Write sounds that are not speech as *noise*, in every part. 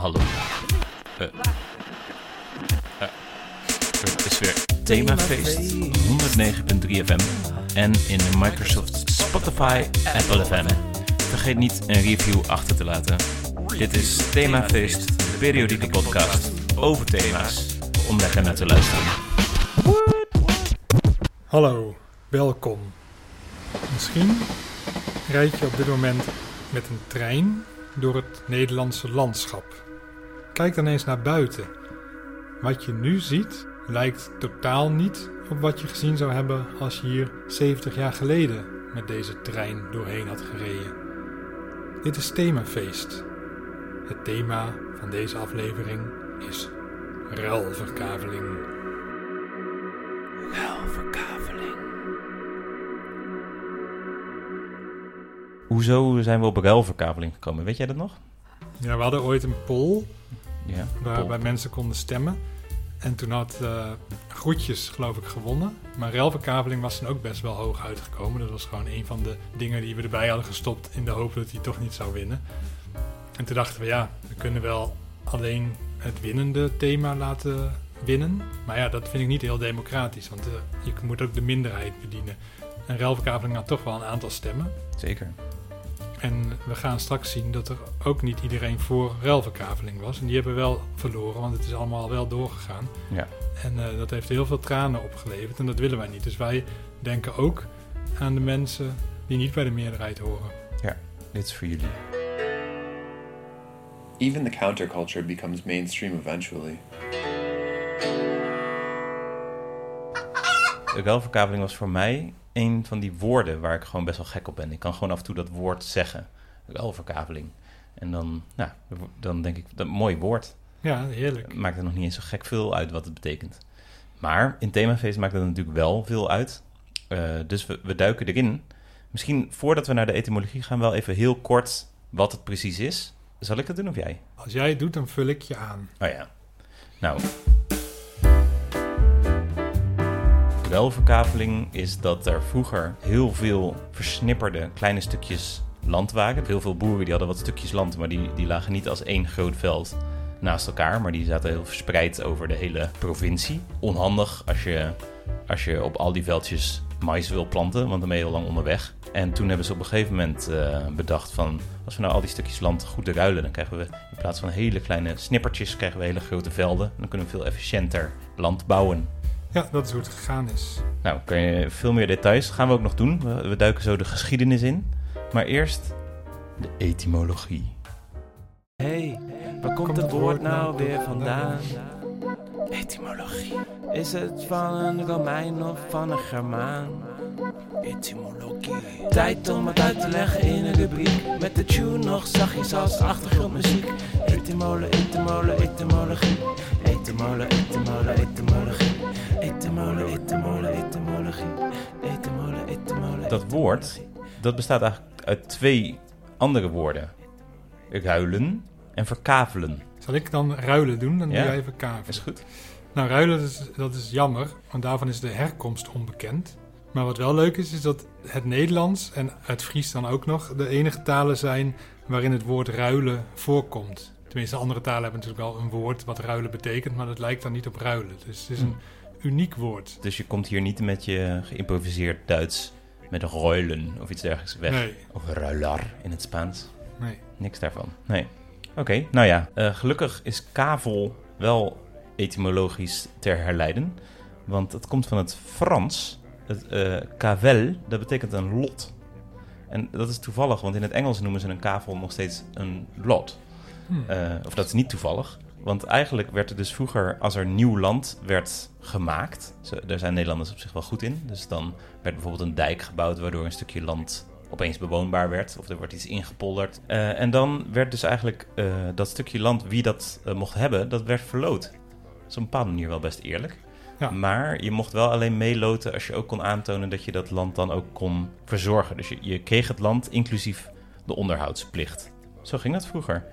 Hallo. Uh, uh, het is weer Themafeest 109.3 FM en in Microsoft Spotify Apple FM. Vergeet niet een review achter te laten. Dit is Themafeest, de periodieke podcast over thema's om lekker naar te luisteren. Hallo, welkom. Misschien rijd je op dit moment met een trein door het Nederlandse landschap. Kijk dan eens naar buiten. Wat je nu ziet lijkt totaal niet op wat je gezien zou hebben als je hier 70 jaar geleden met deze trein doorheen had gereden. Dit is themafeest. Het thema van deze aflevering is ruilverkaveling. Ruilverkaveling. Hoezo zijn we op ruilverkaveling gekomen? Weet jij dat nog? Ja, we hadden ooit een poll Ja. waarbij mensen konden stemmen. En toen had eh Groetjes, geloof ik, gewonnen. Maar ruilverkaveling was dan ook best wel hoog uitgekomen. Dat was gewoon een van de dingen die we erbij hadden gestopt in de hoop dat hij toch niet zou winnen. En toen dachten we, ja, we kunnen wel alleen het winnende thema laten winnen. Maar ja, dat vind ik niet heel democratisch, want eh, je moet ook de minderheid bedienen. En ruilverkaveling had toch wel een aantal stemmen. Zeker. En we gaan straks zien dat er ook niet iedereen voor ruilverkaveling was. En die hebben wel verloren, want het is allemaal wel doorgegaan. Ja. En eh, dat heeft heel veel tranen opgeleverd en dat willen wij niet. Dus wij denken ook aan de mensen die niet bij de meerderheid horen. Dit is voor jullie. Even the counterculture becomes mainstream eventually. De ruilverkaveling was voor mij een van die woorden waar ik gewoon best wel gek op ben. Ik kan gewoon af en toe dat woord zeggen. Ruilverkaveling. En dan, nou, dan denk ik, dat mooi woord. Ja, heerlijk. Maakt er nog niet eens zo gek veel uit wat het betekent. Maar in themafeest maakt het natuurlijk wel veel uit. Eh, dus we, we duiken erin. Misschien voordat we naar de etymologie gaan, wel even heel kort wat het precies is. Zal ik dat doen of jij? Als jij het doet, dan vul ik je aan. Oh ja. Nou. Ruilverkaveling is dat er vroeger heel veel versnipperde kleine stukjes land waren. Heel veel boeren die hadden wat stukjes land, maar die, die lagen niet als één groot veld naast elkaar. Maar die zaten heel verspreid over de hele provincie. Onhandig als je, als je op al die veldjes mais wil planten, want dan ben je heel lang onderweg. En toen hebben ze op een gegeven moment eh, bedacht van... als we nou al die stukjes land goed ruilen... dan krijgen we in plaats van hele kleine snippertjes... krijgen we hele grote velden. Dan kunnen we veel efficiënter land bouwen. Ja, dat is hoe het gegaan is. Nou, kan je veel meer details gaan we ook nog doen. We, we duiken zo de geschiedenis in. Maar eerst de etymologie. Hey, waar komt het woord nou weer vandaan? Etymologie. Is het van een Romein of van een Germaan? Etymologie. Tijd om het uit te leggen in een rubriek Met de tune nog zachtjes als achtergrondmuziek Etymole, etymole, etymologie Etymologie etymologie Dat woord, dat bestaat eigenlijk uit twee andere woorden. Ruilen en verkavelen. Zal ik dan ruilen doen? Dan Ja. doe jij even kaven. Is goed? Nou, ruilen, dat is, dat is jammer, want daarvan is de herkomst onbekend. Maar wat wel leuk is, is dat het Nederlands en het Fries dan ook nog de enige talen zijn waarin het woord ruilen voorkomt. Tenminste, andere talen hebben natuurlijk wel een woord wat ruilen betekent, maar dat lijkt dan niet op ruilen. Dus het is een uniek woord. Dus je komt hier niet met je geïmproviseerd Duits met ruilen of iets dergelijks weg. Nee, Of ruilar in het Spaans. nee. Niks daarvan. Nee. Oké, nou ja. eh, gelukkig is kavel wel etymologisch ter herleiden. Want het komt van het Frans. Het eh kavel, dat betekent een lot. En dat is toevallig, want in het Engels noemen ze een kavel nog steeds een lot. Hm. Eh, of dat is niet toevallig. Want eigenlijk werd er dus vroeger, als er nieuw land werd gemaakt... Daar zijn Nederlanders op zich wel goed in. Dus dan werd bijvoorbeeld een dijk gebouwd... waardoor een stukje land opeens bewoonbaar werd. Of er wordt iets ingepolderd. Eh, en dan werd dus eigenlijk eh, dat stukje land, wie dat mocht hebben... dat werd verloot. Dat is op een bepaalde manier wel best eerlijk. Ja. Maar je mocht wel alleen meeloten als je ook kon aantonen... dat je dat land dan ook kon verzorgen. Dus je, je kreeg het land inclusief de onderhoudsplicht. Zo ging dat vroeger.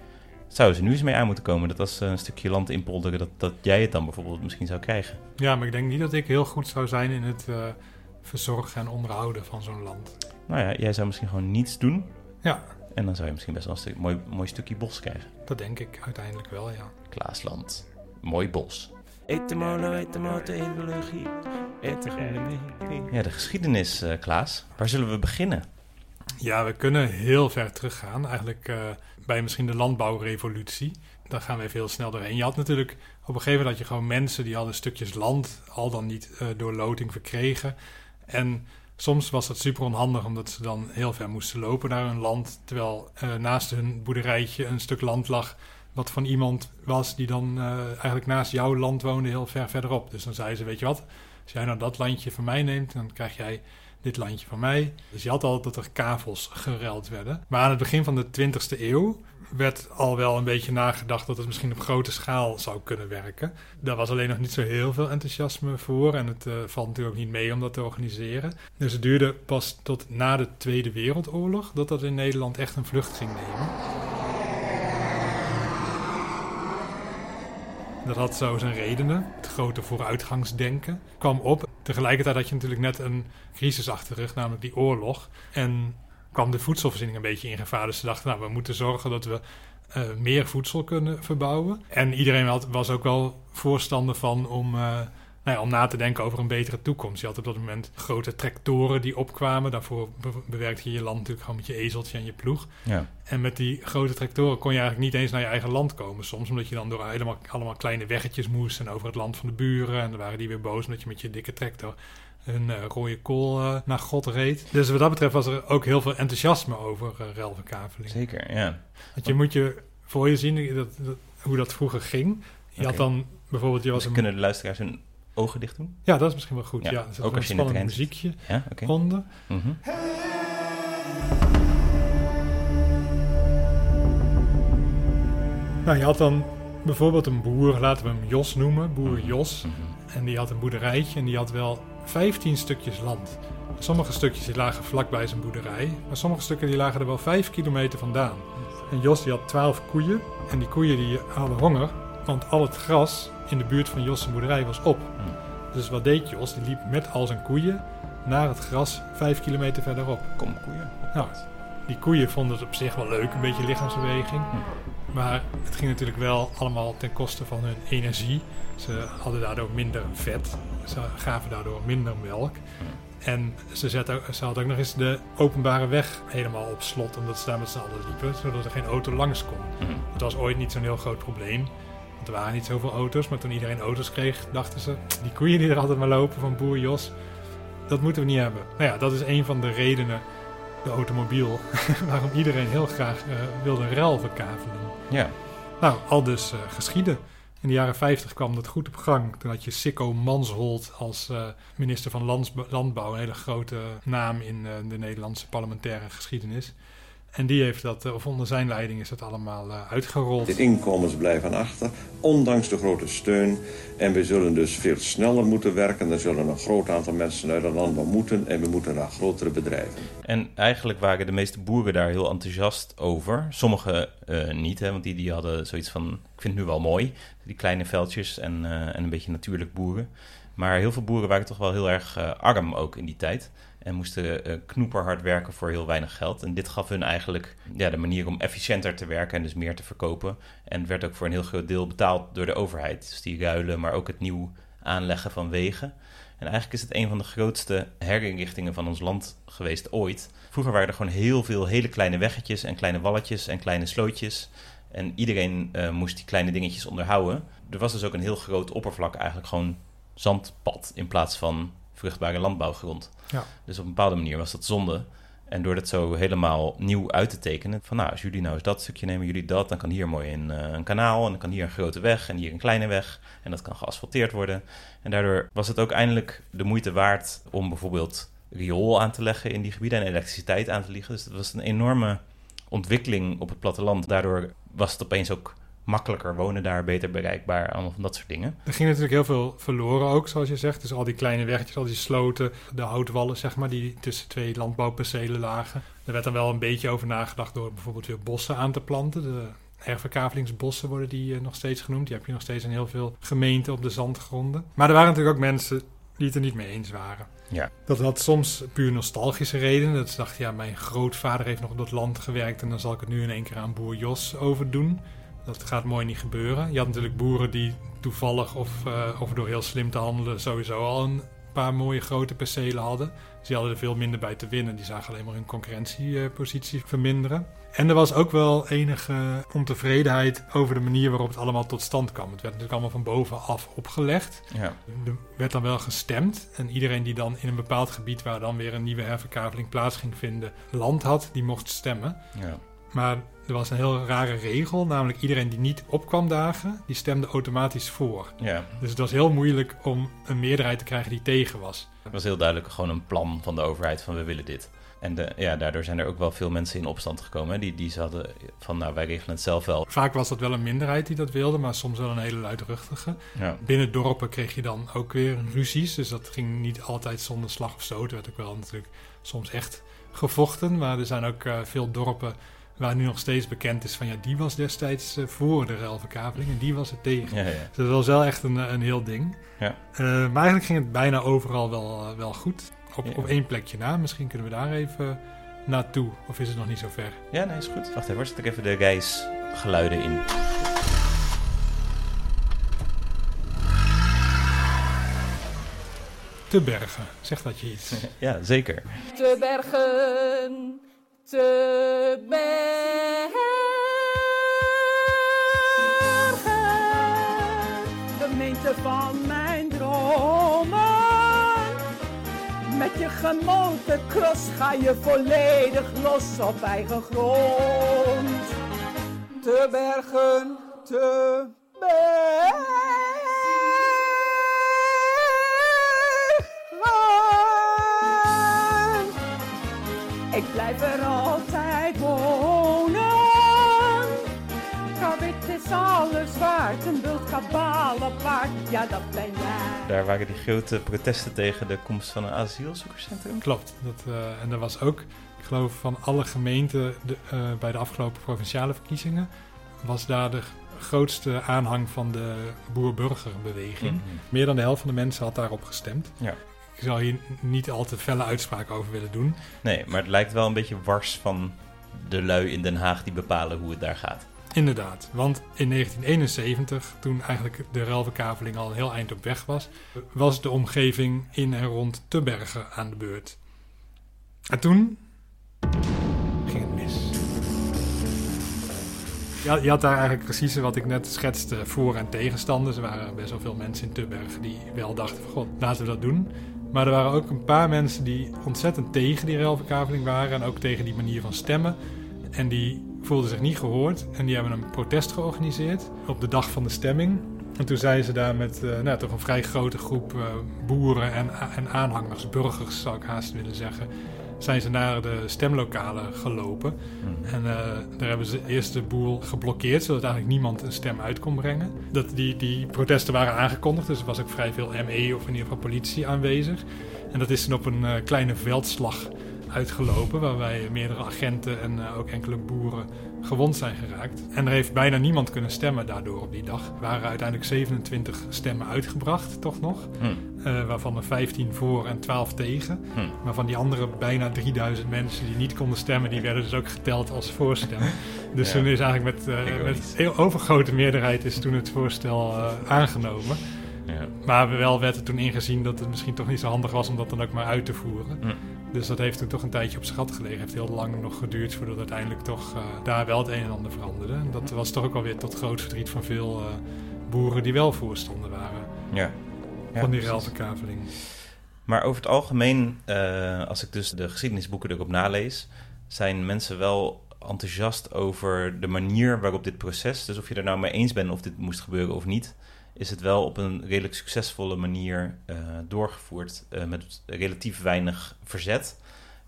Zouden ze nu eens mee aan moeten komen dat als ze een stukje land inpolderen, dat, dat jij het dan bijvoorbeeld misschien zou krijgen? Ja, maar ik denk niet dat ik heel goed zou zijn in het eh, verzorgen en onderhouden van zo'n land. Nou ja, jij zou misschien gewoon niets doen. Ja, En dan zou je misschien best wel een stuk, mooi, mooi stukje bos krijgen. Dat denk ik uiteindelijk wel, ja. Klaasland. Mooi bos. Etymolo, etymote, etymologie. Etymologie. Ja, de geschiedenis, eh, Klaas. Waar zullen we beginnen? Ja, we kunnen heel ver teruggaan. Eigenlijk eh, bij misschien de landbouwrevolutie. Daar gaan we even heel snel doorheen. Je had natuurlijk op een gegeven moment had je gewoon mensen die hadden stukjes land al dan niet eh, door loting verkregen. En soms was dat super onhandig omdat ze dan heel ver moesten lopen naar hun land. Terwijl eh, naast hun boerderijtje een stuk land lag wat van iemand was die dan eigenlijk naast jouw land woonde heel ver verderop. Dus dan zeiden ze, weet je wat, als jij nou dat landje van mij neemt, dan krijg jij dit landje van mij. Dus je had al dat er kavels geruild werden. Maar aan het begin van de 20e eeuw werd al wel een beetje nagedacht dat het misschien op grote schaal zou kunnen werken. Daar was alleen nog niet zo heel veel enthousiasme voor en het eh, valt natuurlijk ook niet mee om dat te organiseren. Dus het duurde pas tot na de Tweede Wereldoorlog dat dat in Nederland echt een vlucht ging nemen. Dat had zo zijn redenen. Het grote vooruitgangsdenken kwam op. Tegelijkertijd had je natuurlijk net een crisis achter de rug, namelijk die oorlog. En kwam de voedselvoorziening een beetje in gevaar. Dus ze dachten, nou, we moeten zorgen dat we eh, meer voedsel kunnen verbouwen. En iedereen had, was ook wel voorstander van om, eh, nou ja, om na te denken over een betere toekomst. Je had op dat moment grote tractoren die opkwamen. Daarvoor be- bewerkte je je land natuurlijk gewoon met je ezeltje en je ploeg. Ja. En met die grote tractoren kon je eigenlijk niet eens naar je eigen land komen. Soms omdat je dan door helemaal, allemaal kleine weggetjes moest en over het land van de buren. En dan waren die weer boos omdat je met je dikke tractor hun eh, rode kool eh, naar God reed. Dus wat dat betreft was er ook heel veel enthousiasme over uh, ruilverkaveling. Zeker, ja. Want je moet je voor je zien dat, dat- hoe dat vroeger ging. Je had dan bijvoorbeeld, je was Dus een... kunnen de luisteraars hun ogen dicht doen? Ja, dat is misschien wel goed. Ja, Ja, er zit ook een als je zit. muziekje Ja, onder. Mhm. Nou, je had dan bijvoorbeeld een boer, laten we hem Jos noemen, boer Jos. Mhm. En die had een boerderijtje en die had wel 15 stukjes land. Sommige stukjes die lagen vlakbij zijn boerderij, maar sommige stukken die lagen er wel 5 kilometer vandaan. En Jos die had 12 koeien en die koeien die hadden honger, want al het gras in de buurt van Jos' boerderij was op. Dus wat deed Jos? Die liep met al zijn koeien naar het gras 5 kilometer verderop. Kom, koeien. Nou, die koeien vonden het op zich wel leuk, een beetje lichaamsbeweging. Maar het ging natuurlijk wel allemaal ten koste van hun energie. Ze hadden daardoor minder vet. Ze gaven daardoor minder melk. En ze, zette, ook- ze hadden ook nog eens de openbare weg helemaal op slot. Omdat ze daar met z'n allen liepen. Zodat er geen auto langs kon. Het was ooit niet zo'n heel groot probleem. Er waren niet zoveel auto's. Maar toen iedereen auto's kreeg, dachten ze... Die koeien die er altijd maar lopen van boer Jos... Dat moeten we niet hebben. Nou ja, dat is een van de redenen... De automobiel. *laughs* waarom iedereen heel graag eh, wilde ruilverkavelen. Ja, Nou, al dus eh, geschieden. In de jaren 50 kwam dat goed op gang. Toen had je Sikko Mansholt als eh, minister van Landbouw, een hele grote naam in de Nederlandse parlementaire geschiedenis. En die heeft dat, eh, of onder zijn leiding is dat allemaal eh, uitgerold. De inkomens blijven achter, ondanks de grote steun. En we zullen dus veel sneller moeten werken. Er zullen een groot aantal mensen uit de landbouw moeten. En we moeten naar grotere bedrijven. En eigenlijk waren de meeste boeren daar heel enthousiast over. Sommigen eh, niet, hè, want die, die hadden zoiets van... ik vind het nu wel mooi, die kleine veldjes en, eh, en een beetje natuurlijk boeren. Maar heel veel boeren waren toch wel heel erg arm ook in die tijd. En moesten eh, knoeperhard werken voor heel weinig geld. En dit gaf hun eigenlijk ja, de manier om efficiënter te werken en dus meer te verkopen. En werd ook voor een heel groot deel betaald door de overheid. Dus die ruilen, maar ook het nieuw aanleggen van wegen. En eigenlijk is het een van de grootste herinrichtingen van ons land geweest ooit. Vroeger waren er gewoon heel veel hele kleine weggetjes en kleine walletjes en kleine slootjes. En iedereen eh, moest die kleine dingetjes onderhouden. Er was dus ook een heel groot oppervlak, eigenlijk gewoon zandpad in plaats van vruchtbare landbouwgrond. Ja. Dus op een bepaalde manier was dat zonde. En door dat zo helemaal nieuw uit te tekenen, van nou, als jullie nou eens dat stukje nemen, jullie dat, dan kan hier mooi een, eh, een kanaal en dan kan hier een grote weg en hier een kleine weg en dat kan geasfalteerd worden. En daardoor was het ook eindelijk de moeite waard om bijvoorbeeld riool aan te leggen in die gebieden en elektriciteit aan te leggen. Dus dat was een enorme ontwikkeling op het platteland. Daardoor was het opeens ook makkelijker wonen daar, beter bereikbaar, allemaal van dat soort dingen. Er ging natuurlijk heel veel verloren ook, zoals je zegt. Dus al die kleine weggetjes, al die sloten, de houtwallen, zeg maar, die tussen twee landbouwpercelen lagen. Er werd dan wel een beetje over nagedacht door bijvoorbeeld weer bossen aan te planten. De herverkavelingsbossen worden die eh, nog steeds genoemd. Die heb je nog steeds in heel veel gemeenten op de zandgronden. Maar er waren natuurlijk ook mensen die het er niet mee eens waren. Ja. Dat had soms puur nostalgische redenen. Dat ze dachten, ja, mijn grootvader heeft nog op dat land gewerkt en dan zal ik het nu in één keer aan boer Jos overdoen. Dat gaat mooi niet gebeuren. Je had natuurlijk boeren die toevallig of, uh, of door heel slim te handelen sowieso al een paar mooie grote percelen hadden. Dus die hadden er veel minder bij te winnen. Die zagen alleen maar hun concurrentiepositie verminderen. En er was ook wel enige ontevredenheid over de manier waarop het allemaal tot stand kwam. Het werd natuurlijk allemaal van bovenaf opgelegd. Ja. Er werd dan wel gestemd. En iedereen die dan in een bepaald gebied waar dan weer een nieuwe herverkaveling plaats ging vinden, land had, die mocht stemmen. Ja. Maar er was een heel rare regel, namelijk iedereen die niet opkwam dagen, die stemde automatisch voor. ja. Dus het was heel moeilijk om een meerderheid te krijgen die tegen was. Het was heel duidelijk gewoon een plan van de overheid van we willen dit. En de, ja, daardoor zijn er ook wel veel mensen in opstand gekomen. Hè? Die, die hadden van nou wij regelen het zelf wel. Vaak was dat wel een minderheid die dat wilde, maar soms wel een hele luidruchtige. Ja. Binnen dorpen kreeg je dan ook weer ruzies, dus dat ging niet altijd zonder slag of stoot. Er werd ook wel natuurlijk soms echt gevochten, maar er zijn ook uh, veel dorpen waar nu nog steeds bekend is van ja, die was destijds uh, voor de ruilverkaveling en die was er tegen. Ja, ja. Dus dat was wel echt een, een heel ding. Ja. Uh, maar eigenlijk ging het bijna overal wel, wel goed. Op, Ja. op één plekje na. Misschien kunnen we daar even naartoe. Of is het nog niet zo ver? ja, nee, is goed. Wacht even, hoor, zet ik even de reisgeluiden in. Te bergen. Zegt dat je iets? *laughs* Ja, zeker. te bergen, te bergen. Gemeente van mijn dromen. Met je gemote cross ga je volledig los op eigen grond. Te bergen, te bergen. Ik blijf een wild kabalenpaard, ja dat ben jij. Daar waren die grote protesten tegen de komst van een asielzoekerscentrum. Klopt. Dat, eh, en er was ook, ik geloof van alle gemeenten de, eh, bij de afgelopen provinciale verkiezingen, was daar de grootste aanhang van de boer-burgerbeweging. Mhm. Meer dan de helft van de mensen had daarop gestemd. Ja. Ik zou hier niet al te felle uitspraken over willen doen. Nee, maar het lijkt wel een beetje wars van de lui in Den Haag die bepalen hoe het daar gaat. Inderdaad, want in 1971, toen eigenlijk de ruilverkaveling al een heel eind op weg was, was de omgeving in en rond Tebergen aan de beurt. En toen ging het mis. Je had daar eigenlijk precies wat ik net schetste, voor- en tegenstanders. Er waren best wel veel mensen in Tubbergen die wel dachten van, god, laten we dat doen. Maar er waren ook een paar mensen die ontzettend tegen die ruilverkaveling waren en ook tegen die manier van stemmen. En die voelden zich niet gehoord en die hebben een protest georganiseerd op de dag van de stemming. En toen zijn ze daar met eh, nou, toch een vrij grote groep eh, boeren en, en aanhangers, burgers zou ik haast willen zeggen, zijn ze naar de stemlokalen gelopen. En eh, daar hebben ze eerst de boel geblokkeerd, zodat eigenlijk niemand een stem uit kon brengen. Dat die, die protesten waren aangekondigd, dus er was ook vrij veel ME of in ieder geval politie aanwezig. En dat is toen op een kleine veldslag uitgelopen, waarbij meerdere agenten en eh, ook enkele boeren gewond zijn geraakt. En er heeft bijna niemand kunnen stemmen daardoor op die dag. Er waren uiteindelijk 27 stemmen uitgebracht, toch nog. Hm. Eh, waarvan er 15 voor en 12 tegen. Hm. Maar van die andere bijna 3000 mensen die niet konden stemmen, die werden dus ook geteld als voorstemmen. *laughs* Dus Ja. toen is eigenlijk met, eh, Egoïst. met heel overgrote meerderheid is toen het voorstel eh, aangenomen. Ja. Maar wel werd er toen ingezien dat het misschien toch niet zo handig was om dat dan ook maar uit te voeren. Hm. Dus dat heeft toen toch een tijdje op gat gelegen. Heeft heel lang nog geduurd voordat uiteindelijk toch eh, daar wel het een en ander veranderde. En dat was toch ook alweer tot groot verdriet van veel eh, boeren die wel voorstander waren Ja. Ja, van die ruilverkaveling. Maar over het algemeen, eh, als ik dus de geschiedenisboeken erop nalees, zijn mensen wel enthousiast over de manier waarop dit proces, dus of je er nou mee eens bent of dit moest gebeuren of niet, is het wel op een redelijk succesvolle manier eh, doorgevoerd eh, met relatief weinig verzet.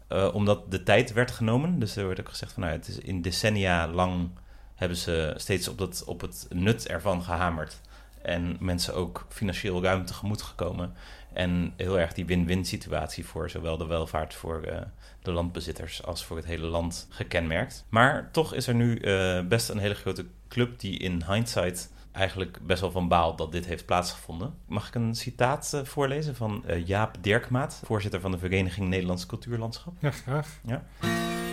Eh, omdat de tijd werd genomen. Dus er werd ook gezegd van nou, het is in decennia lang hebben ze steeds op, dat, op het nut ervan gehamerd. En mensen ook financieel ruim tegemoet gekomen. En heel erg die win-win situatie voor zowel de welvaart voor de landbezitters als voor het hele land gekenmerkt. Maar toch is er nu best een hele grote club die in hindsight eigenlijk best wel van baalt dat dit heeft plaatsgevonden. Mag ik een citaat eh, voorlezen van eh, Jaap Dirkmaat, voorzitter van de Vereniging Nederlands Cultuurlandschap? Ja, graag.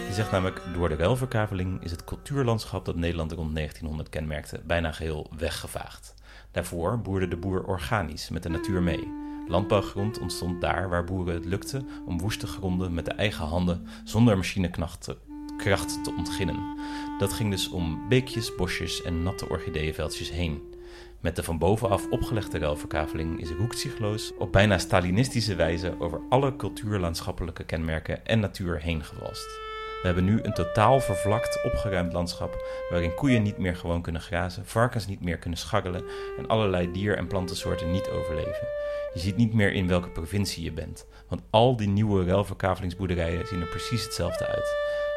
Die zegt namelijk: Door de ruilverkaveling is het cultuurlandschap dat Nederland rond 1900 kenmerkte bijna geheel weggevaagd. Daarvoor boerde de boer organisch met de natuur mee. Landbouwgrond ontstond daar waar boeren het lukte om woeste gronden met de eigen handen zonder machinekracht te, kracht te ontginnen. Dat ging dus om beekjes, bosjes en natte orchideeënveldjes heen. Met de van bovenaf opgelegde ruilverkaveling is Roekzichtloos op bijna Stalinistische wijze over alle cultuurlandschappelijke kenmerken en natuur heen gewalst. We hebben nu een totaal vervlakt, opgeruimd landschap waarin koeien niet meer gewoon kunnen grazen, varkens niet meer kunnen scharrelen en allerlei dier- en plantensoorten niet overleven. Je ziet niet meer in welke provincie je bent, want al die nieuwe ruilverkavelingsboerderijen zien er precies hetzelfde uit.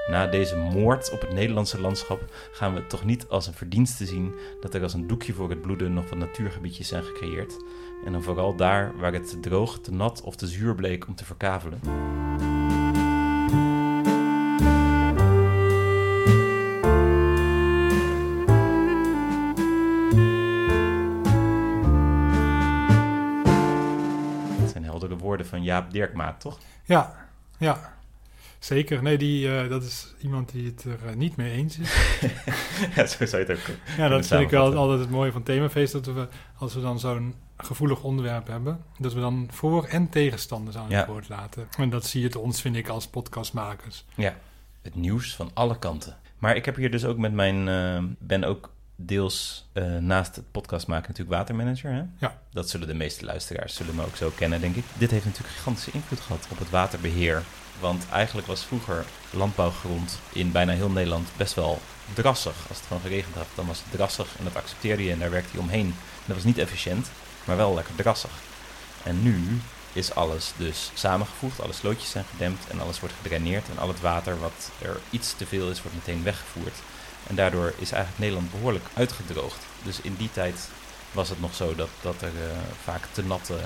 Na deze moord op het Nederlandse landschap gaan we het toch niet als een verdienste zien dat er als een doekje voor het bloeden nog wat natuurgebiedjes zijn gecreëerd. En dan vooral daar waar het te droog, te nat of te zuur bleek om te verkavelen. Dat zijn heldere woorden van Jaap Dirkmaat, toch? Ja, ja. Zeker. Nee, die, eh, dat is iemand die het er eh, niet mee eens is. *laughs* ja, zo zou je het ook *laughs* Ja, dat vind ik wel altijd het mooie van themafeest. Dat we, als we dan zo'n gevoelig onderwerp hebben, dat we dan voor- en tegenstanders aan het woord laten. En dat zie je het ons, vind ik, als podcastmakers. Ja, het nieuws van alle kanten. Maar ik heb hier dus ook met mijn... eh, ben ook deels naast het podcast maken natuurlijk watermanager. Hè? Ja. Dat zullen de meeste luisteraars zullen me ook zo kennen, denk ik. Dit heeft natuurlijk gigantische invloed gehad op het waterbeheer. Want eigenlijk was vroeger landbouwgrond in bijna heel Nederland best wel drassig. Als het gewoon geregend had, dan was het drassig en dat accepteerde je en daar werkte je omheen. En dat was niet efficiënt, maar wel lekker drassig. En nu is alles dus samengevoegd, alle slootjes zijn gedempt en alles wordt gedraineerd. En al het water wat er iets te veel is, wordt meteen weggevoerd. En daardoor is eigenlijk Nederland behoorlijk uitgedroogd. Dus in die tijd was het nog zo dat, dat er eh, vaak te natte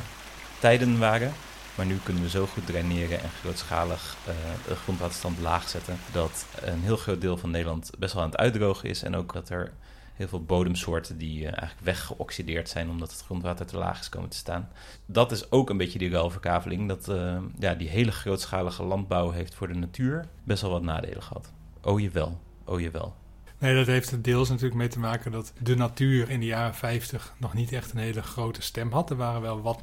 tijden waren. Maar nu kunnen we zo goed draineren en grootschalig eh, de grondwaterstand laag zetten. Dat een heel groot deel van Nederland best wel aan het uitdrogen is. En ook dat er heel veel bodemsoorten die eh, eigenlijk weggeoxideerd zijn omdat het grondwater te laag is komen te staan. Dat is ook een beetje die ruilverkaveling. Dat eh, ja, die hele grootschalige landbouw heeft voor de natuur best wel wat nadelen gehad. Oh jawel, oh jawel. Nee, dat heeft er deels natuurlijk mee te maken dat de natuur in de jaren 50 nog niet echt een hele grote stem had. Er waren wel wat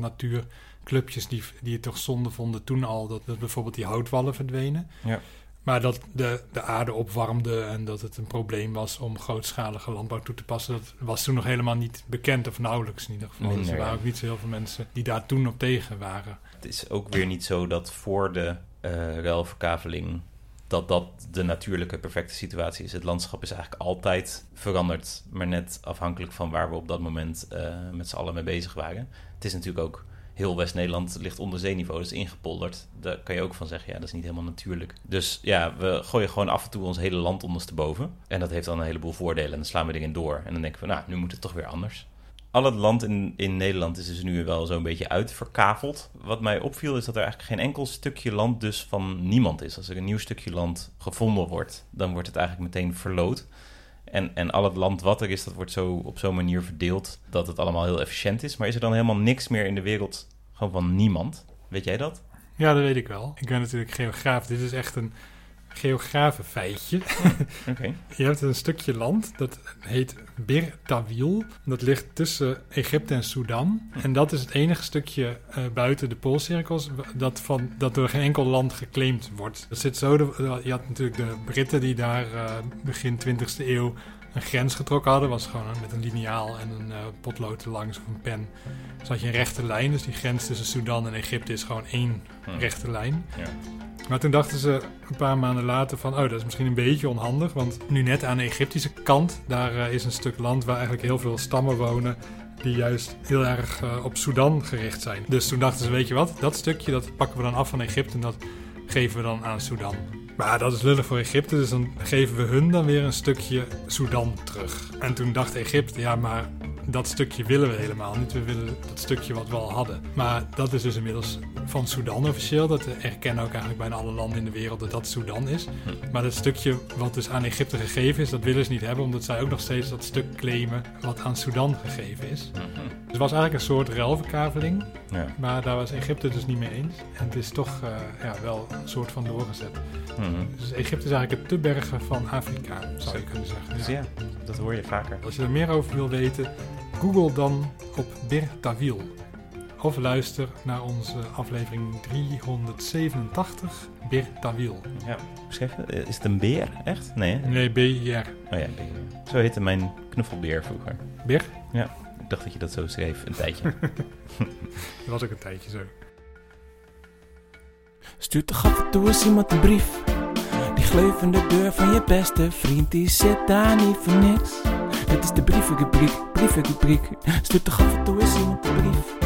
natuurclubjes die, die het toch zonde vonden toen al dat, dat bijvoorbeeld die houtwallen verdwenen. Ja. Maar dat de, de aarde opwarmde en dat het een probleem was om grootschalige landbouw toe te passen, dat was toen nog helemaal niet bekend, of nauwelijks in ieder geval. dus er waren ja. ook niet zo heel veel mensen die daar toen op tegen waren. Het is ook weer niet zo dat voor de eh ruilverkaveling dat dat de natuurlijke perfecte situatie is. Het landschap is eigenlijk altijd veranderd, maar net afhankelijk van waar we op dat moment eh, met z'n allen mee bezig waren. Het is natuurlijk ook heel West-Nederland ligt onder zeeniveau, dus ingepolderd. Daar kan je ook van zeggen, ja, dat is niet helemaal natuurlijk. Dus ja, we gooien gewoon af en toe ons hele land ondersteboven. En dat heeft dan een heleboel voordelen en dan slaan we erin door. En dan denken we, nou, nu moet het toch weer anders. Al het land in, in Nederland is dus nu wel zo'n beetje uitverkaveld. Wat mij opviel is dat er eigenlijk geen enkel stukje land dus van niemand is. Als er een nieuw stukje land gevonden wordt, dan wordt het eigenlijk meteen verloot. En, en al het land wat er is, dat wordt zo op zo'n manier verdeeld dat het allemaal heel efficiënt is. Maar is er dan helemaal niks meer in de wereld gewoon van niemand? Weet jij dat? Ja, dat weet ik wel. Ik ben natuurlijk geograaf. Dit is echt een geografenfeitje. *laughs* Oké. Je hebt een stukje land, dat heet Bir Tawil. Dat ligt tussen Egypte en Sudan. En dat is het enige stukje eh, buiten de poolcirkels dat, van, dat door geen enkel land geclaimd wordt. Dat zit zo, de- je had natuurlijk de Britten die daar eh, begin 20e eeuw een grens getrokken hadden. was gewoon met een liniaal en een eh, potlood erlangs of een pen. Dus had je een rechte lijn, dus die grens tussen Sudan en Egypte is gewoon één Hm. rechte lijn. Ja. Maar toen dachten ze een paar maanden later van... oh, dat is misschien een beetje onhandig. Want nu net aan de Egyptische kant... daar eh, is een stuk land waar eigenlijk heel veel stammen wonen... die juist heel erg eh, op Sudan gericht zijn. Dus toen dachten ze, weet je wat? Dat stukje dat pakken we dan af van Egypte... en dat geven we dan aan Sudan. Maar dat is lullig voor Egypte, dus dan geven we hun dan weer een stukje Sudan terug. En toen dacht Egypte, ja, maar dat stukje willen we helemaal niet. We willen dat stukje wat we al hadden. Maar dat is dus inmiddels van Sudan officieel. Dat erkennen ook eigenlijk bijna alle landen in de wereld dat dat Sudan is. Maar dat stukje wat dus aan Egypte gegeven is, dat willen ze niet hebben. Omdat zij ook nog steeds dat stuk claimen wat aan Sudan gegeven is. Dus het was eigenlijk een soort ruilverkaveling. Ja. Maar daar was Egypte dus niet mee eens. En het is toch eh, ja, wel een soort van doorgezet. Mhm. Dus Egypte is eigenlijk het te bergen van Afrika, zou je kunnen zeggen. Dus ja, dat hoor je vaker. Als je er meer over wil weten, google dan op Bir Tawil. Of luister naar onze aflevering 387, Bir Tawil. Ja. Schrijf je? Is het een beer? Echt? Nee, hè? Nee, B-I-R. Oh ja, beer. Zo heette mijn knuffelbeer vroeger. Bir? Ik dacht dat je dat zo schreef, een tijdje. *laughs* *laughs* Dat was ook een tijdje zo. Stuurt toch af en toe eens iemand een brief. Die gleuvende deur van je beste vriend, die zit daar niet voor niks. Dit is de brievenrubriek, brievenrubriek. Stuurt toch af en toe eens iemand een brief.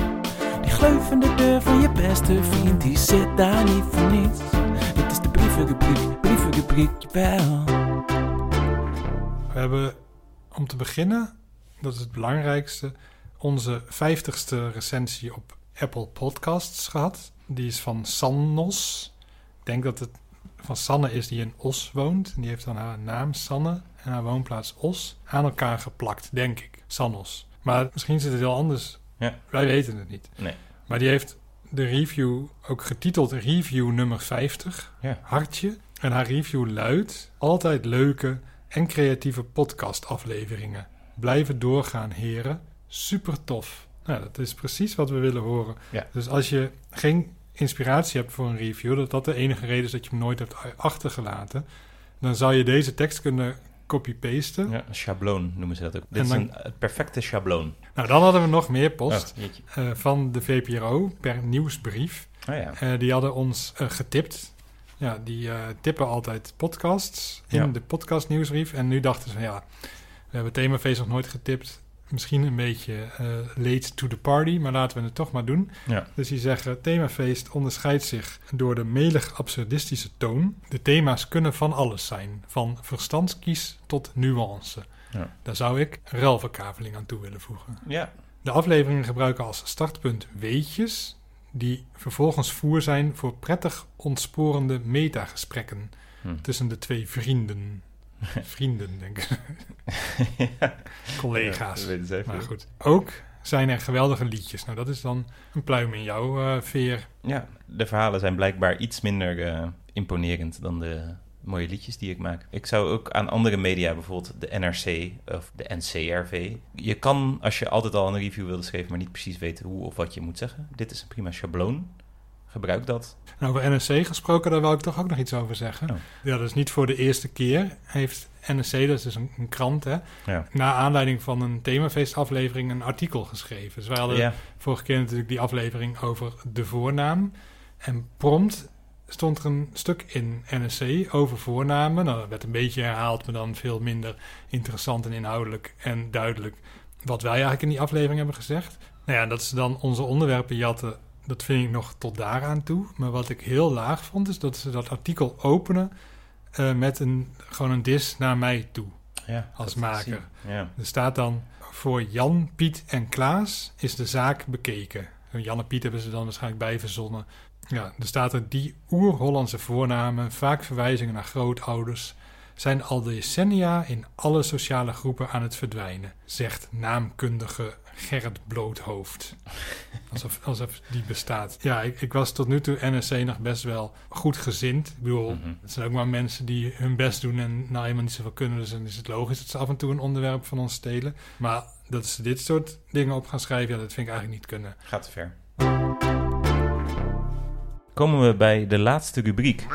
Die gleuvende deur van je beste vriend, die zit daar niet voor niks. Dit is de brievenrubriek, brievenrubriek, jawel. We hebben om te beginnen, dat is het belangrijkste, onze 50ste recensie op Apple Podcasts gehad. Die is van Sannos. Ik denk dat het van Sanne is die in Os woont. En die heeft dan haar naam Sanne en haar woonplaats Os aan elkaar geplakt, denk ik. Sannos. Maar misschien zit het heel anders. Ja. Wij weten het niet. Nee. Maar die heeft de review ook getiteld review nummer 50. Ja. Hartje. En haar review luidt: altijd leuke en creatieve podcastafleveringen. Blijven doorgaan, heren. Super tof. Nou, dat is precies wat we willen horen. Ja. Dus als je geen inspiratie hebt voor een review, dat dat de enige reden is dat je hem nooit hebt achtergelaten, dan zou je deze tekst kunnen copy-pasten. Ja, een schabloon noemen ze dat ook. Dit is een het perfecte schabloon. Nou, dan hadden we nog meer post Oh, jeetje. eh, van de VPRO per nieuwsbrief. Oh ja. Eh, die hadden ons eh, getipt. Ja, die tippen altijd podcasts in Ja. de podcast nieuwsbrief. En nu dachten ze ja, we hebben themafeest nog nooit getipt. Misschien een beetje eh, late to the party, maar laten we het toch maar doen. Ja. Dus die zeggen, themafeest onderscheidt zich door de melig absurdistische toon. De thema's kunnen van alles zijn, van verstandskies tot nuance. Ja. Daar zou ik ruilverkaveling aan toe willen voegen. Ja. De afleveringen gebruiken als startpunt weetjes, die vervolgens voer zijn voor prettig ontsporende metagesprekken Hm. tussen de twee vrienden. *laughs* Vrienden, denk ik. *laughs* Collega's. Ja, even. Maar goed. Ook zijn er geweldige liedjes. Nou, dat is dan een pluim in jouw eh, veer. Ja, de verhalen zijn blijkbaar iets minder eh, imponerend dan de mooie liedjes die ik maak. Ik zou ook aan andere media, bijvoorbeeld de NRC of de NCRV... Je kan, als je altijd al een review wilde schrijven, maar niet precies weten hoe of wat je moet zeggen... Dit is een prima schabloon. Gebruik dat. Nou, over NSC gesproken, daar wil ik toch ook nog iets over zeggen. Oh. Ja, dat is niet voor de eerste keer. Heeft NSC, dat is dus een, een krant, hè, Ja. na aanleiding van een themafeestaflevering een artikel geschreven. Dus wij hadden Ja, vorige keer natuurlijk die aflevering over de voornaam. En prompt stond er een stuk in NSC over voornamen. Nou, dat werd een beetje herhaald, maar dan veel minder interessant en inhoudelijk en duidelijk wat wij eigenlijk in die aflevering hebben gezegd. Nou ja, dat ze dan onze onderwerpen jatten, dat vind ik nog tot daaraan toe. Maar wat ik heel laag vond, is dat ze dat artikel openen eh, met een, gewoon een dis naar mij toe. ja, Als maker. Ja. Er staat dan voor Jan, Piet en Klaas is de zaak bekeken. Jan en Piet hebben ze dan waarschijnlijk bij verzonnen. Ja, er staat er die oer-Hollandse voornamen, vaak verwijzingen naar grootouders, zijn al decennia in alle sociale groepen aan het verdwijnen, zegt naamkundige Gerrit Bloothoofd. Alsof, alsof die bestaat. Ja, ik, ik was tot nu toe NSC nog best wel goed gezind. Ik bedoel, Mhm. het zijn ook maar mensen die hun best doen en nou helemaal niet zoveel kunnen. Dus dan is het logisch dat ze af en toe een onderwerp van ons stelen. Maar dat ze dit soort dingen op gaan schrijven, ja, dat vind ik eigenlijk niet kunnen. Gaat te ver. Komen we bij de laatste rubriek.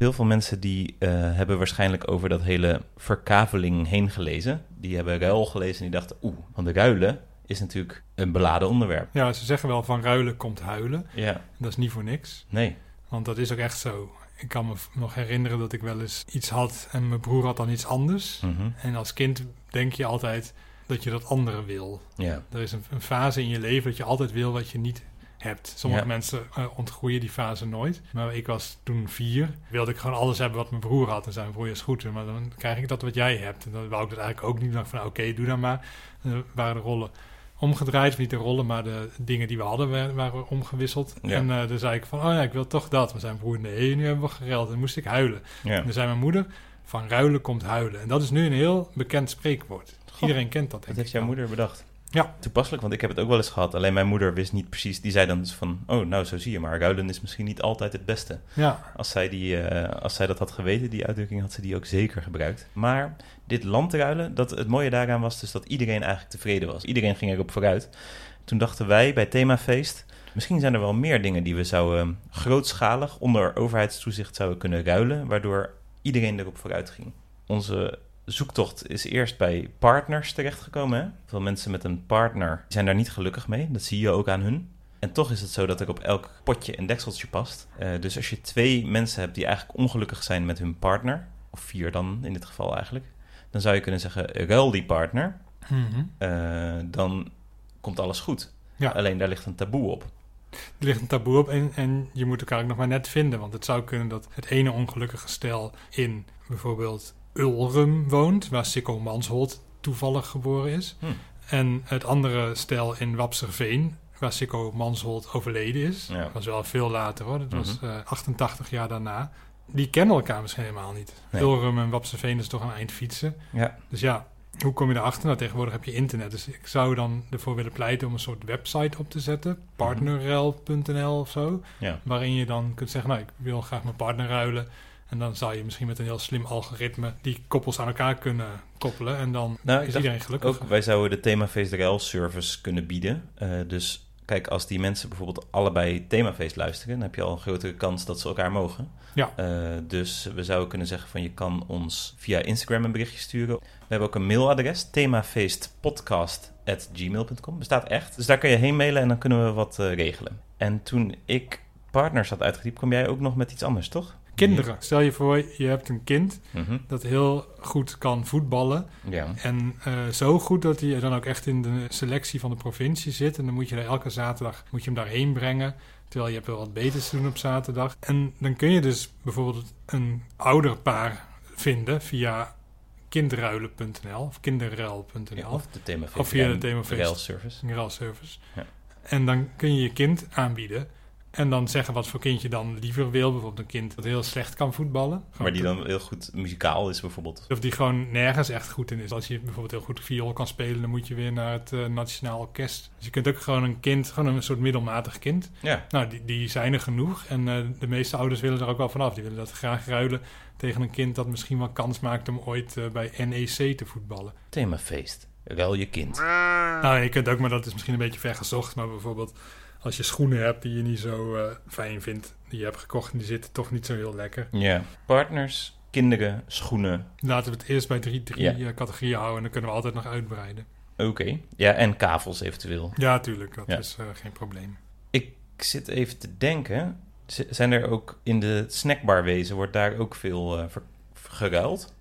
Heel veel mensen die eh, hebben waarschijnlijk over dat hele verkaveling heen gelezen. Die hebben ruil gelezen en die dachten, oeh, want de ruilen is natuurlijk een beladen onderwerp. Ja, ze zeggen wel van ruilen komt huilen. Ja, Dat is niet voor niks. nee. Want dat is ook echt zo. Ik kan me nog herinneren dat ik wel eens iets had en mijn broer had dan iets anders. Mhm. En als kind denk je altijd dat je dat andere wil. Ja, Er is een, een fase in je leven dat je altijd wil wat je niet hebt. Sommige Ja. mensen eh, ontgroeien die fase nooit. Maar ik was toen vier. Wilde ik gewoon alles hebben wat mijn broer had. En zei mijn broer is goed. Maar dan krijg ik dat wat jij hebt. En dan wou ik dat eigenlijk ook niet. Dacht van oké, doe dan maar. Dan waren de rollen omgedraaid. Niet de rollen, maar de dingen die we hadden wa- waren omgewisseld. Ja. En eh toen zei ik van, oh ja, ik wil toch dat. Maar zijn broer, nee, nu hebben we gereld. En dan moest ik huilen. Ja. En dan zei mijn moeder, van ruilen komt huilen. En dat is nu een heel bekend spreekwoord. Iedereen kent dat, Dat heeft jouw moeder bedacht. Ja. Toepasselijk, want ik heb het ook wel eens gehad. Alleen mijn moeder wist niet precies. Die zei dan dus van, oh, nou, zo zie je maar. Ruilen is misschien niet altijd het beste. Ja, Als zij, die, eh, als zij dat had geweten, die uitdrukking, had ze die ook zeker gebruikt. Maar dit landruilen, dat, het mooie daaraan was dus dat iedereen eigenlijk tevreden was. Iedereen ging erop vooruit. Toen dachten wij bij Themafeest, misschien zijn er wel meer dingen die we zouden grootschalig onder overheidstoezicht zouden kunnen ruilen, waardoor iedereen erop vooruit ging. Onze zoektocht is eerst bij partners terechtgekomen. Hè? Veel mensen met een partner zijn daar niet gelukkig mee. Dat zie je ook aan hun. En toch is het zo dat er op elk potje een dekseltje past. Eh, dus als je twee mensen hebt die eigenlijk ongelukkig zijn met hun partner, of vier dan in dit geval eigenlijk, dan zou je kunnen zeggen: ruil die partner, Mhm. eh, dan komt alles goed. Ja. Alleen daar ligt een taboe op. er ligt een taboe op en, en je moet elkaar ook nog maar net vinden. Want het zou kunnen dat het ene ongelukkige stel in bijvoorbeeld Ulrum woont, waar Sikko Mansholt toevallig geboren is. Hm. En het andere stel in Wapserveen, waar Sikko Mansholt overleden is. Ja. Dat was wel veel later hoor, dat was Mhm. eh, 88 jaar daarna. Die kennen elkaar misschien helemaal niet. Nee. Ulrum en Wapserveen is toch een eind fietsen. Ja, Dus ja, hoe kom je erachter? Nou, tegenwoordig heb je internet. Dus ik zou dan ervoor willen pleiten om een soort website op te zetten. Partnerruil.nl of zo. ja. Waarin je dan kunt zeggen, nou, ik wil graag mijn partner ruilen. En dan zou je misschien met een heel slim algoritme die koppels aan elkaar kunnen koppelen. En dan Nou, is iedereen gelukkig. Ook wij zouden de Themafeest service kunnen bieden. Eh, dus kijk, als die mensen bijvoorbeeld allebei Themafeest luisteren, dan heb je al een grotere kans dat ze elkaar mogen. Ja. Eh, dus we zouden kunnen zeggen van je kan ons via Instagram een berichtje sturen. We hebben ook een mailadres, themafeestpodcast.gmail.com. Bestaat echt. Dus daar kun je heen mailen en dan kunnen we wat eh, regelen. En toen ik partners had uitgediept, kwam jij ook nog met iets anders, toch? Kinderen. Stel je voor, je hebt een kind Mhm. dat heel goed kan voetballen. Ja. En eh, zo goed dat hij dan ook echt in de selectie van de provincie zit. En dan moet je er elke zaterdag moet je hem daarheen brengen. Terwijl je hebt wel wat beters te doen op zaterdag. En dan kun je dus bijvoorbeeld een ouderpaar vinden via kindruilen.nl of kinderruil.nl. Ja, of de Themafeest Of via de Themafeest. service. ruilservice. Ja. En dan kun je je kind aanbieden. En dan zeggen wat voor kind je dan liever wil. Bijvoorbeeld een kind dat heel slecht kan voetballen. Maar die dan heel goed muzikaal is bijvoorbeeld. of die gewoon nergens echt goed in is. Als je bijvoorbeeld heel goed viool kan spelen, dan moet je weer naar het eh, Nationaal Orkest. Dus je kunt ook gewoon een kind, gewoon een soort middelmatig kind. Ja, Nou, die, die zijn er genoeg. En eh, de meeste ouders willen er ook wel vanaf. Die willen dat graag ruilen tegen een kind dat misschien wel kans maakt om ooit eh, bij NEC te voetballen. themafeest. Ruil je kind. Nou, je kunt ook, maar dat is misschien een beetje ver gezocht. Maar bijvoorbeeld als je schoenen hebt die je niet zo eh, fijn vindt, die je hebt gekocht en die zitten toch niet zo heel lekker. Ja. Partners, kinderen, schoenen. Laten we het eerst bij drie, drie eh, categorieën houden en dan kunnen we altijd nog uitbreiden. Oké. Ja, en kavels eventueel. Ja, tuurlijk, dat Ja. is eh, geen probleem. Ik zit even te denken. Z- Zijn er ook in de snackbarwezen, wordt daar ook veel ver- geruild?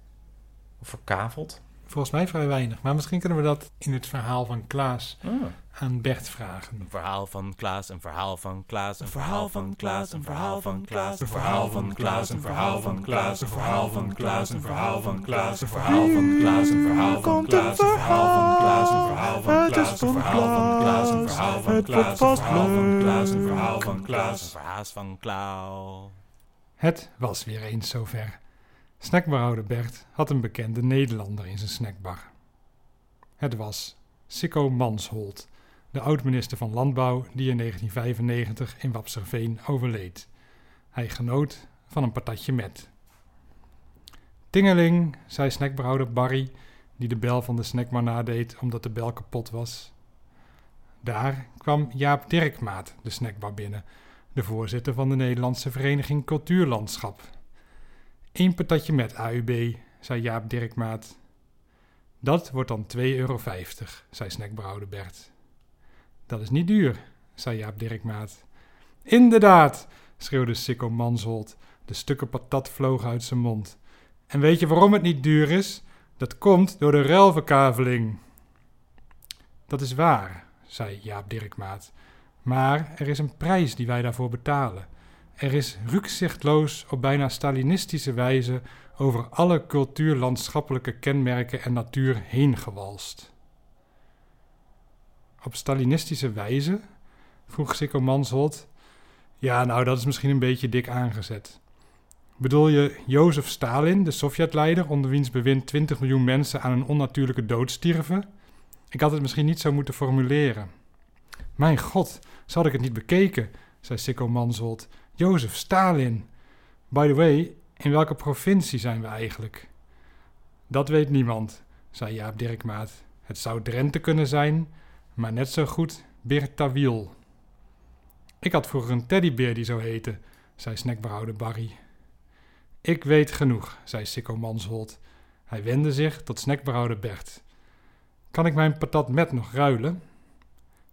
Of verkaveld? Volgens mij vrij weinig, maar misschien kunnen we dat in het verhaal van Klaas Oh. Aan Bert vragen. Een verhaal van Klaas, een verhaal van Klaas, een verhaal van Klaas, een verhaal van Klaas, een verhaal van Klaas, een verhaal van Klaas, een verhaal van Klaas, een verhaal van Klaas, een verhaal van Klaas, een verhaal van Klaas, een verhaal van Klaas, een verhaal van Klaas, een verhaal van Klaas, een verhaal van Klaas, een verhaal van Klaas, een verhaal van Klaas, een verhaal van Klaas. Het was weer eens zover. Snackbarhouder Bert had een bekende Nederlander in zijn snackbar. Het was Sikko Mansholt, de oud-minister van Landbouw die in 1995 in Wapserveen overleed. Hij genoot van een patatje met. Tingeling, zei snackbarhouder Barry, die de bel van de snackbar nadeed omdat de bel kapot was. Daar kwam Jaap Dirkmaat de snackbar binnen, de voorzitter van de Nederlandse Vereniging Cultuurlandschap. Eén patatje met AUB, zei Jaap Dirkmaat. Dat wordt dan 2,50 euro, zei snackbrouwer Bert. Dat is niet duur, zei Jaap Dirkmaat. Inderdaad, schreeuwde Sikko Mansholt. De stukken patat vlogen uit zijn mond. En weet je waarom het niet duur is? Dat komt door de ruilverkaveling. Dat is waar, zei Jaap Dirkmaat. Maar er is een prijs die wij daarvoor betalen. Er is rukzichtloos op bijna Stalinistische wijze over alle cultuurlandschappelijke kenmerken en natuur heen gewalst. Op Stalinistische wijze? vroeg Sikko Mansholt. Ja, nou, dat is misschien een beetje dik aangezet. Bedoel je Jozef Stalin, de Sovjetleider, onder wiens bewind 20 miljoen mensen aan een onnatuurlijke dood stierven? Ik had het misschien niet zo moeten formuleren. Mijn god, zo had ik het niet bekeken, zei Sikko Mansholt. Jozef Stalin. By the way, in welke provincie zijn we eigenlijk? Dat weet niemand, zei Jaap Dirkmaat. Het zou Drenthe kunnen zijn, maar net zo goed Birtawiel. Ik had vroeger een teddybeer die zo heette, zei snackbrouwer Barry. Ik weet genoeg, zei Sikko Mansholt. Hij wendde zich tot snackbrouwer Bert. Kan ik mijn patat met nog ruilen?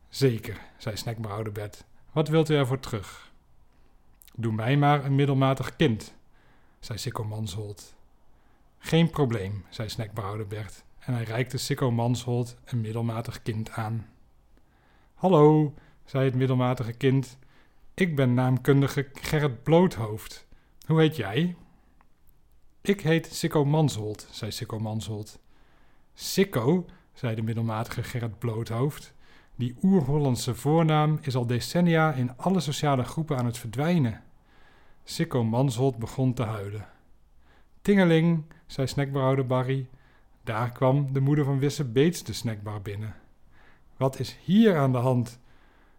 Zeker, zei snackbrouwer Bert. Wat wilt u ervoor terug? Doe mij maar een middelmatig kind, zei Sikko Mansholt. Geen probleem, zei snackbrouwer Bert. En hij reikte Sikko Mansholt een middelmatig kind aan. Hallo, zei het middelmatige kind. Ik ben naamkundige Gerrit Bloothoofd. Hoe heet jij? Ik heet Sikko Mansholt, zei Sikko Mansholt. Sikko, zei de middelmatige Gerrit Bloothoofd. Die oer-Hollandse voornaam is al decennia in alle sociale groepen aan het verdwijnen. Sikko Mansholt begon te huilen. Tingeling, zei snackbrouwer Barry. Daar kwam de moeder van Wisse Beets de snackbar binnen. Wat is hier aan de hand?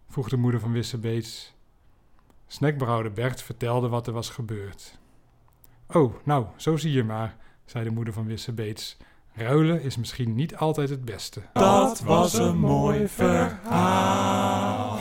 vroeg de moeder van Wisse Beets. Snackbrouwer Bert vertelde wat er was gebeurd. Oh, nou, zo zie je maar, zei de moeder van Wisse Beets. Ruilen is misschien niet altijd het beste. Dat was een mooi verhaal.